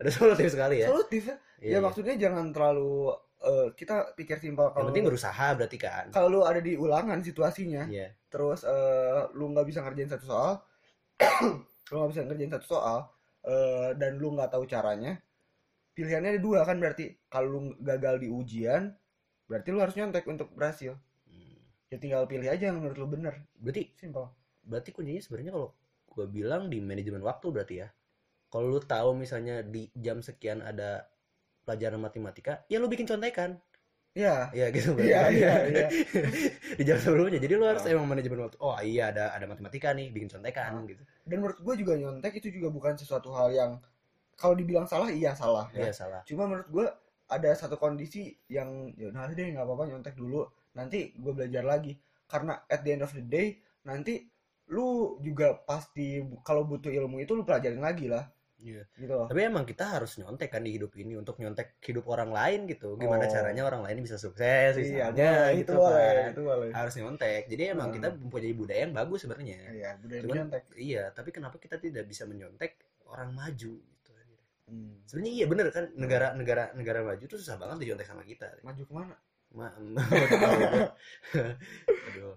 ada solutif sekali ya Solutif ya. Iya, Ya iya. maksudnya jangan terlalu eh, kita pikir simpel yang penting berusaha berarti kan kalau lu ada di ulangan situasinya. iya terus eh, lu nggak bisa ngerjain satu soal lu nggak bisa ngerjain satu soal eh, dan lu nggak tahu caranya pilihannya ada dua kan berarti kalau lu gagal di ujian berarti lu harus nyontek untuk berhasil. Ya tinggal pilih aja yang menurut lu bener berarti simple berarti kuncinya sebenarnya kalau gua bilang di manajemen waktu berarti ya kalau lu tahu misalnya di jam sekian ada pelajaran matematika ya lu bikin contekan ya ya gitu Iya, berarti. iya, iya. di jam sebelumnya jadi lu harus Ah. emang manajemen waktu oh iya ada ada matematika nih bikin contekan Ah. gitu dan menurut gue juga nyontek itu juga bukan sesuatu hal yang kalau dibilang salah iya salah ya. Iya salah. Cuma menurut gue ada satu kondisi yang ya nah deh nggak apa-apa nyontek dulu. Nanti gue belajar lagi. Karena at the end of the day nanti lu juga pasti kalau butuh ilmu itu lu pelajarin lagi lah Iya. gitu loh. Tapi emang kita harus nyontek kan di hidup ini untuk nyontek hidup orang lain gitu. Gimana Oh. caranya orang lain bisa sukses Iya, misalnya gitu itu boleh, kan. itu boleh. Harus nyontek. Jadi emang Hmm. kita mempunyai budaya yang bagus sebenarnya. Iya, budaya Cuman nyontek. iya, tapi kenapa kita tidak bisa menyontek orang maju gitu. Hmm. Sebenarnya iya bener kan negara-negara negara maju tuh susah banget dicontek sama kita. Maju ke mana? Ma Aduh.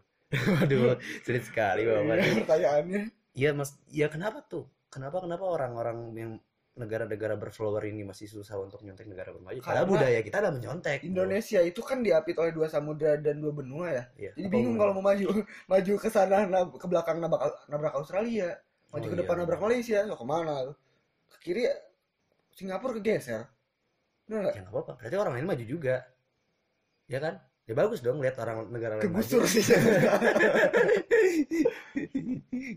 Aduh, sulit sekali Bapak. Iya, pertanyaannya. Iya, Mas. Ya kenapa tuh? Kenapa kenapa orang-orang yang negara-negara berflower ini masih susah untuk nyontek negara bermaju? Karena Karena budaya kita adalah menyontek. bro. Indonesia itu kan diapit oleh dua samudra dan dua benua ya. Iya. Jadi bingung kalau mau maju maju ke sana nab- ke belakang nabrak nabrak Australia, maju Oh, ke iya, depan nabrak benar. Malaysia, lo ke mana? Ke kiri Singapura kegeser. Nggak? Ya nggak apa-apa. Berarti orang lain maju juga. Ya kan? Ya bagus dong lihat orang negara lain. Kegusur sih.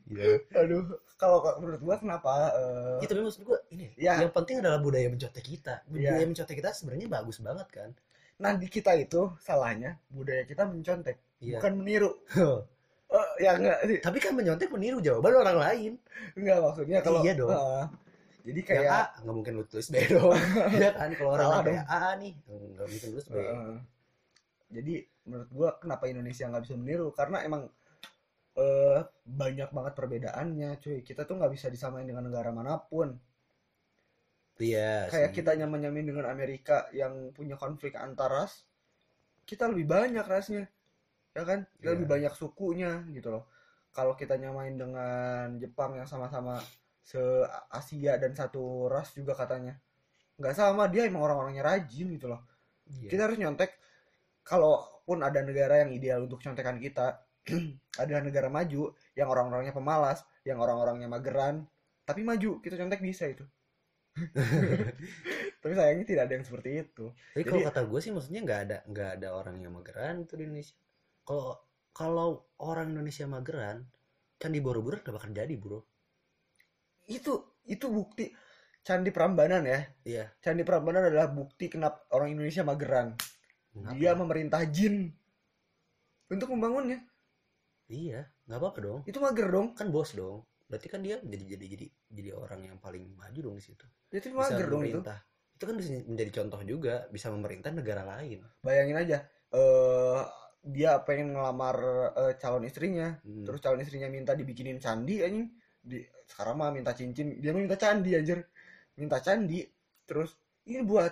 Iya. Aduh, kalau menurut gua kenapa eh, Ya, tapi maksud gua ini, Ya. yang penting adalah budaya mencontek kita. Budaya Iya. mencontek kita sebenarnya bagus banget kan? nah di kita itu salahnya budaya kita mencontek, Iya. bukan meniru. Eh, ya enggak sih. Tapi kan menyontek meniru jawaban orang lain. Enggak maksudnya kalau Iya dong. Heeh. jadi Kayak kayak A, nggak mungkin lu tulis B dong. Iya kan? Kalau orang kayak A nih, nggak mungkin tulis B. Heeh. Jadi menurut gua kenapa Indonesia nggak bisa meniru karena emang eh, banyak banget perbedaannya, cuy. Kita tuh nggak bisa disamain dengan negara mana pun. Iya. Kayak sih. kita nyaman-nyamin dengan Amerika yang punya konflik antar ras, kita lebih banyak rasnya, ya kan? Kita Iya. lebih banyak sukunya gitu loh. Kalau kita nyamain dengan Jepang yang sama-sama se-Asia dan satu ras juga katanya, nggak sama dia emang orang-orangnya rajin gitu loh. Iya. kita harus nyontek kalaupun ada negara yang ideal untuk contekan kita adalah negara maju yang orang-orangnya pemalas yang orang-orangnya mageran tapi maju kita contek bisa itu tapi sayangnya tidak ada yang seperti itu Tapi kalau kata gue sih maksudnya nggak ada nggak ada orang yang mageran tuh di Indonesia. Kalau kalau orang Indonesia mageran, Candi Borobudur gak bakal jadi bro. itu itu bukti Candi Prambanan ya Iya. Candi Prambanan adalah bukti kenapa orang Indonesia mageran Kenapa? dia memerintah jin untuk membangunnya Iya, nggak apa-apa dong. itu mager dong Kan bos dong. Berarti kan dia jadi jadi jadi jadi orang yang paling maju dong di situ. itu mager dong itu. Itu kan bisa menjadi contoh juga, bisa memerintah negara lain. bayangin aja eh dia pengen ngelamar eh, calon istrinya Hmm. terus calon istrinya minta dibikinin candi anjing di sekarang mah minta cincin dia minta candi anjir minta candi terus ini buat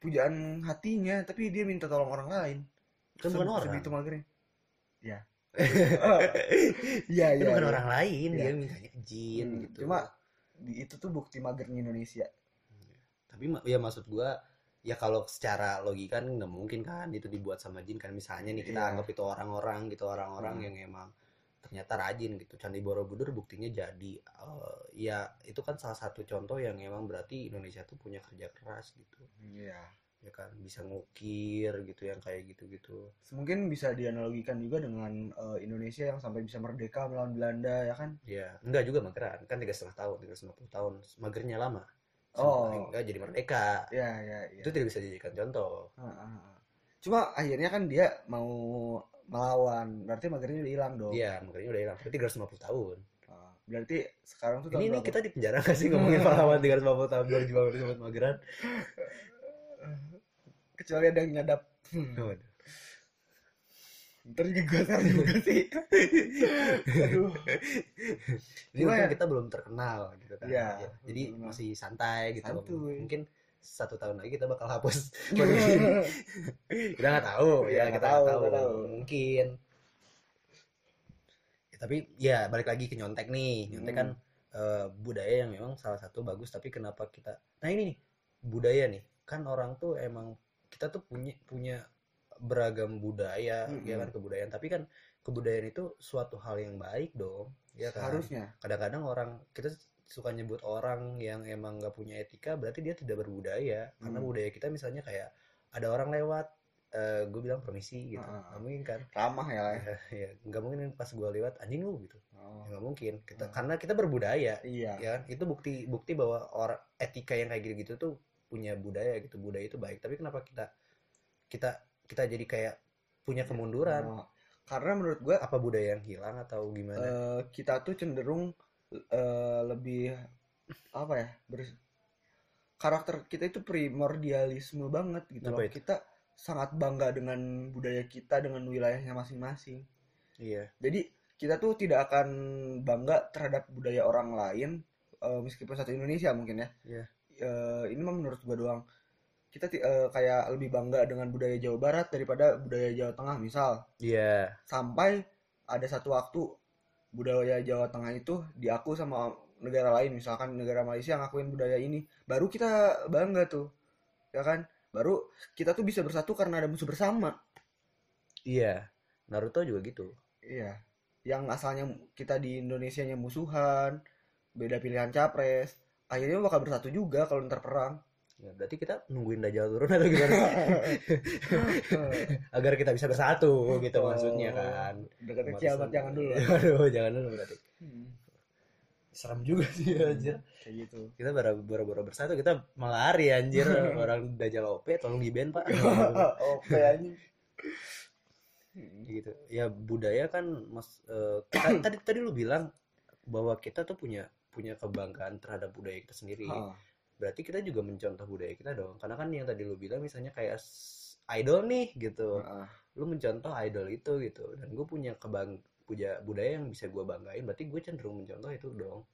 pujaan hatinya tapi dia minta tolong orang lain Kan bukan orang. segitu magernya ya Kan iya iya bukan iya. orang lain, Iya. dia mintanya ke jin Hmm, gitu. cuma itu tuh bukti magernya Indonesia tapi ya maksud gua ya kalau secara logika kan nggak mungkin kan itu dibuat sama jin kan misalnya nih kita Iya. anggap itu orang-orang gitu orang-orang Hmm. yang emang ternyata rajin gitu. Candi Borobudur buktinya jadi. Eh, ya itu kan salah satu contoh yang emang berarti Indonesia tuh punya kerja keras gitu. Iya. Ya kan bisa ngukir gitu yang kayak gitu-gitu. Mungkin bisa dianalogikan juga dengan eh, Indonesia yang sampai bisa merdeka melawan Belanda ya kan? Ya enggak juga mageran. Kan tiga setengah tahun tiga setengah tahun. Magernya lama. Oh. enggak jadi merdeka. Ya ya ya itu tidak bisa dijadikan contoh. Ah, ah, ah. Cuma akhirnya kan dia mau melawan, berarti magernya udah hilang dong. iya magernya udah hilang berarti 350 tahun Ah, berarti sekarang tuh ini, ini berapa? kita di penjara gak sih ngomongin pahlawan 350 tahun berjuang bersama mageran kecuali ada yang nyadap. Hmm, ntar juga saya juga sih. Aduh. Ini ya- kita belum terkenal gitu kan. Iya, Ya, Jadi masih santai gitu. Santuy. Mungkin satu tahun lagi kita bakal hapus kita nggak tahu Iya, ya kita tahu, nggak tahu. tahu. Mungkin. Ya, tapi ya balik lagi ke nyontek nih. Nyontek Hmm. kan eh, budaya yang memang salah satu bagus tapi kenapa kita Nah ini nih budaya nih. Kan orang tuh emang kita tuh punya punya beragam budaya Mm-mm. ya kan kebudayaan tapi kan kebudayaan itu suatu hal yang baik dong ya kan Harusnya. kadang-kadang orang kita suka nyebut orang yang emang nggak punya etika berarti dia tidak berbudaya. Karena Hmm. budaya kita misalnya kayak ada orang lewat gue bilang permisi gitu. Ah. nggak mungkin kan? Ramah ya lah ya. ya, ya nggak mungkin pas gue lewat anjing lu gitu. Oh, Ya, nggak mungkin. Kita Ah. karena kita berbudaya iya. ya kan? Itu bukti bukti bahwa orang etika yang kayak gitu-gitu tuh punya budaya gitu. Budaya itu baik. Tapi kenapa kita kita kita jadi kayak punya kemunduran? Oh, karena menurut gue apa budaya yang hilang atau gimana? Eh, kita tuh cenderung eh, lebih apa ya ber- karakter kita itu primordialisme banget gitu Apa loh. itu? kita sangat bangga dengan budaya kita dengan wilayahnya masing-masing. Iya. Jadi kita tuh tidak akan bangga terhadap budaya orang lain eh, meskipun satu Indonesia mungkin ya. Iya. Eh, ini mah menurut gua doang. Kita eh, kayak lebih bangga dengan budaya Jawa Barat daripada budaya Jawa Tengah misal. Iya. Sampai ada satu waktu budaya Jawa Tengah itu diaku sama negara lain misalkan negara Malaysia ngakuin budaya ini baru kita bangga tuh ya kan? Baru kita tuh bisa bersatu karena ada musuh bersama. Iya Naruto juga gitu. Iya yang asalnya kita di Indonesia nya musuhan beda pilihan capres akhirnya bakal bersatu juga kalau ntar perang ya berarti kita nungguin Dajjal turun atau gimana? Agar kita bisa bersatu gitu Oh. maksudnya kan. Dekat kiamat jangan dulu Aduh, jangan dulu berarti. Hmm, serem juga sih anjir. kayak gitu. Kita baru baru baru bersatu kita malah lari anjir. Orang Dajjal OP tolong di ban pak oke anjing. Gitu. Ya budaya kan mas ta- tadi tadi lu bilang bahwa kita tuh punya punya kebanggaan terhadap budaya kita sendiri. Ha, berarti kita juga mencontoh budaya kita dong. Karena kan yang tadi lu bilang misalnya kayak idol nih gitu. Ha. lu mencontoh idol itu gitu. Dan gue punya kebang punya budaya yang bisa gue banggain berarti gue cenderung mencontoh itu dong.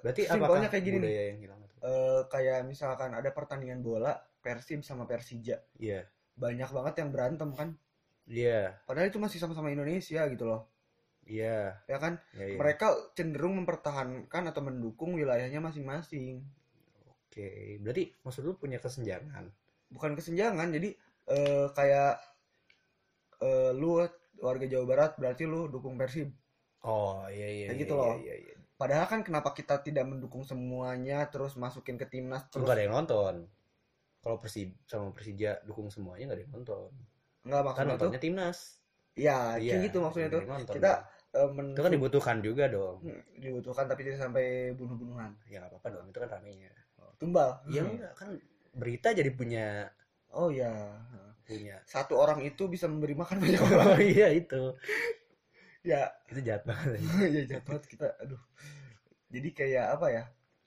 Berarti Simpelnya apakah kayak gini nih. budaya yang hilang itu? Eh, kayak misalkan ada pertandingan bola Persib sama Persija. Iya. Banyak banget yang berantem kan? Iya. Padahal itu masih sama-sama Indonesia gitu loh. Iya. Ya kan? Iya iya. mereka cenderung mempertahankan atau mendukung wilayahnya masing-masing oke berarti maksud lu punya kesenjangan bukan kesenjangan jadi eh, kayak eh, lu warga Jawa Barat berarti lu dukung Persib oh iya iya Kayak iya, gitu iya, loh. iya, iya. padahal kan kenapa kita tidak mendukung semuanya terus masukin ke timnas Terus terus nggak ada yang nonton. Kalau Persib sama Persija dukung semuanya nggak ada yang nonton. nggak Kan maksudnya tuh nontonnya timnas. ya Iya, kayak gitu maksudnya tuh nonton kita eh, men- itu kan dibutuhkan juga dong. Hmm, dibutuhkan tapi tidak sampai bunuh-bunuhan Ya nggak apa-apa dong, itu kan ramenya. Tumbal Ya enggak kan berita jadi punya oh ya punya. satu orang itu bisa memberi makan banyak orang Oh iya itu. ya Itu jahat banget. ya jahat banget kita aduh jadi kayak apa ya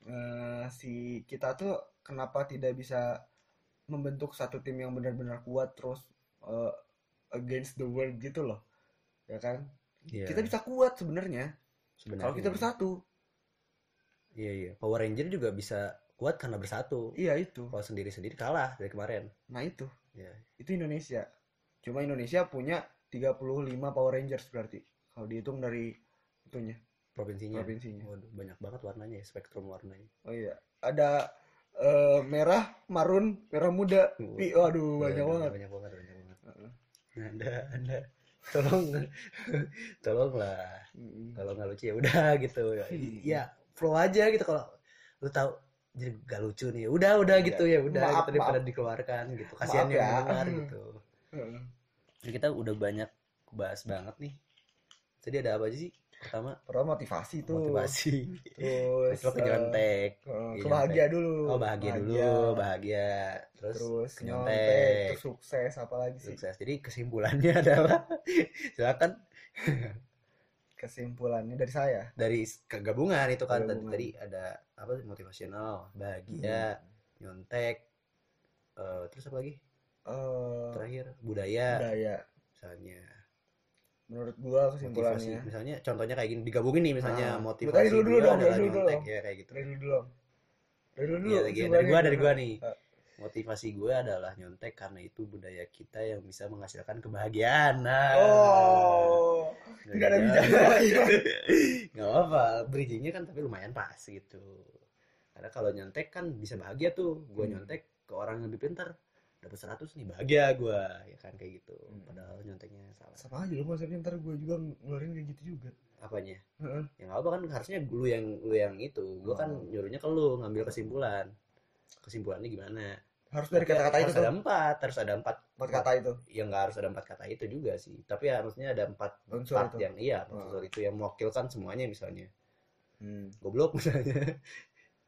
eh, si kita tuh kenapa tidak bisa membentuk satu tim yang benar-benar kuat terus eh, against the world gitu loh ya kan Iya. kita bisa kuat sebenarnya sebenarnya. kalau kita bersatu Iya iya. Power Ranger juga bisa kuat karena bersatu. iya itu Kalau sendiri-sendiri kalah dari kemarin. nah itu Ya. itu Indonesia cuma Indonesia punya 35 Power Rangers berarti kalau dihitung dari itunya Provinsinya. provinsinya Waduh, banyak banget warnanya ya, spektrum warnanya. oh iya ada eh, merah marun merah muda pi waduh banyak banget Banyak banget, banyak banget. Heeh. Anda, Anda tolong tolonglah Mm-mm. kalau nggak lucu ya udah gitu Hmm. ya flow aja gitu kalau lu tahu jadi gak lucu nih. Udah udah Iya. gitu ya udah Maaf, gitu daripada maaf. dikeluarkan gitu. Kasihan Maaf yang ya. dengar gitu. Heeh. Jadi kita udah banyak bahas banget nih. Jadi ada apa aja sih? Pertama Pertama motivasi tuh. motivasi. Terus terus ke eh, nyontek eh, Iya, ke bahagia dulu. Oh bahagia dulu bahagia. terus, terus ke nyontek nyontek terus sukses apalagi sih? Sukses. Jadi kesimpulannya adalah silakan kesimpulannya dari saya? Dari kegabungan itu kan tadi, Kegabungan. tadi ada apa motivasional bahagia nyontek eh, terus apa lagi? Eh, terakhir budaya. budaya. Misalnya. Menurut gua motivasi kesimpulannya misalnya contohnya kayak gini digabungin nih misalnya Ah, motivasi tadi dulu dulu dong, dari dulu dong. ya kayak gitu. Dari dulu dulu dari dulu dulu Iya, dari, dari gua dari gua nih. Eh, motivasi gue adalah nyontek karena itu budaya kita yang bisa menghasilkan kebahagiaan. Nah. Oh. Tidak ada bicara. Lagi nggak apa bridgingnya kan tapi lumayan pas gitu. Karena kalau nyontek kan bisa bahagia tuh. Gue Hmm. nyontek ke orang yang lebih pintar dapat 100 nih bahagia gue ya kan kayak gitu. Hmm. padahal nyonteknya salah. Sama aja lu maksudnya ntar gua juga ngeluarin kayak gitu juga. Apanya? Heeh. ya nggak apa kan harusnya lu yang lu yang itu. Gue kan Oh. nyuruhnya ke lu ngambil kesimpulan. Kesimpulannya gimana harus dari kata-kata itu harus tuh. ada empat harus ada empat. Empat kata itu. Ya nggak harus ada empat kata itu juga sih. Tapi harusnya ada empat unsur part itu. yang iya Oh. unsur itu yang mewakilkan semuanya misalnya. Hmm. goblok misalnya.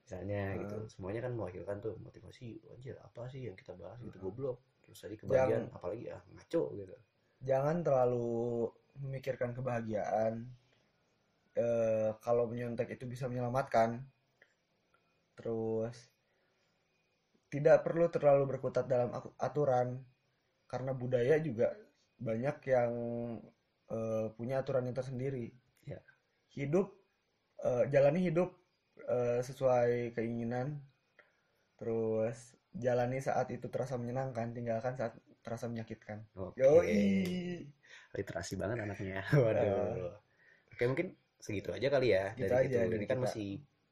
Misalnya Hmm. gitu. Semuanya kan mewakilkan tuh motivasi anjir apa sih yang kita bahas gitu Hmm. goblok. Terus tadi kebagian Yang- apalagi ah ngaco gitu. Jangan terlalu memikirkan kebahagiaan. Eh, kalau menyontek itu bisa menyelamatkan. Terus tidak perlu terlalu berkutat dalam aturan. Karena budaya juga banyak yang eh, punya aturannya tersendiri. Ya. hidup eh, jalani hidup eh, sesuai keinginan. Terus jalani saat itu terasa menyenangkan tinggalkan saat terasa menyakitkan. Oke. Yoi. literasi banget anaknya. Waduh. Oke mungkin segitu aja kali ya. Gitu dari aja gitu ini kan kita. masih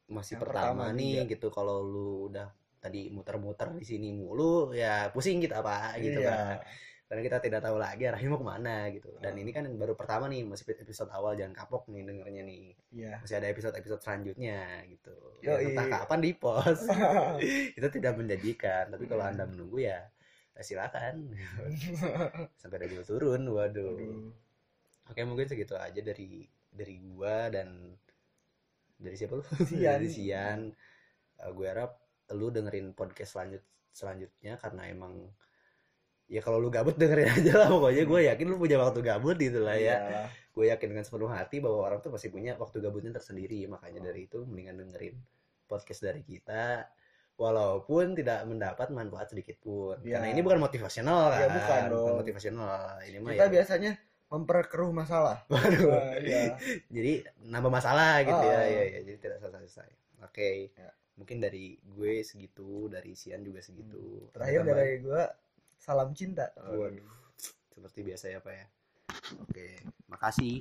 masih Yang pertama, pertama nih juga. gitu. Kalau lu udah tadi muter-muter di sini mulu ya pusing kita apa gitu kan Iya. karena kita tidak tahu lagi arahnya mau ke mana gitu dan Ah. ini kan baru pertama nih masih episode awal jangan kapok nih dengernya nih Iya. masih ada episode-episode selanjutnya gitu ya, entah kapan di post itu tidak menjanjikan tapi kalau Hmm. anda menunggu ya ya silakan sampai Dajjal turun waduh Aduh. oke mungkin segitu aja dari dari gua dan dari siapa lu Sian. dari Sian Eh, gue harap lu dengerin podcast selanjut selanjutnya karena emang ya kalau lu gabut dengerin aja lah pokoknya gue yakin lu punya waktu gabut gitu lah ya gue yakin dengan sepenuh hati bahwa orang tuh pasti punya waktu gabutnya tersendiri makanya dari itu mendingan dengerin podcast dari kita walaupun tidak mendapat manfaat sedikit pun Ya. karena ini bukan motivasional kan Ya, bukan dong. motivasional ini mah Kita ya biasanya memperkeruh masalah. waduh Nah, iya. jadi nambah masalah gitu ya Ah. ya ya jadi tidak selesai selesai oke Ya. Mungkin dari gue segitu dari Sian juga segitu Ada Terakhir tambahan? dari gua salam cinta. Waduh, seperti biasa ya Pak ya. Oke, makasih.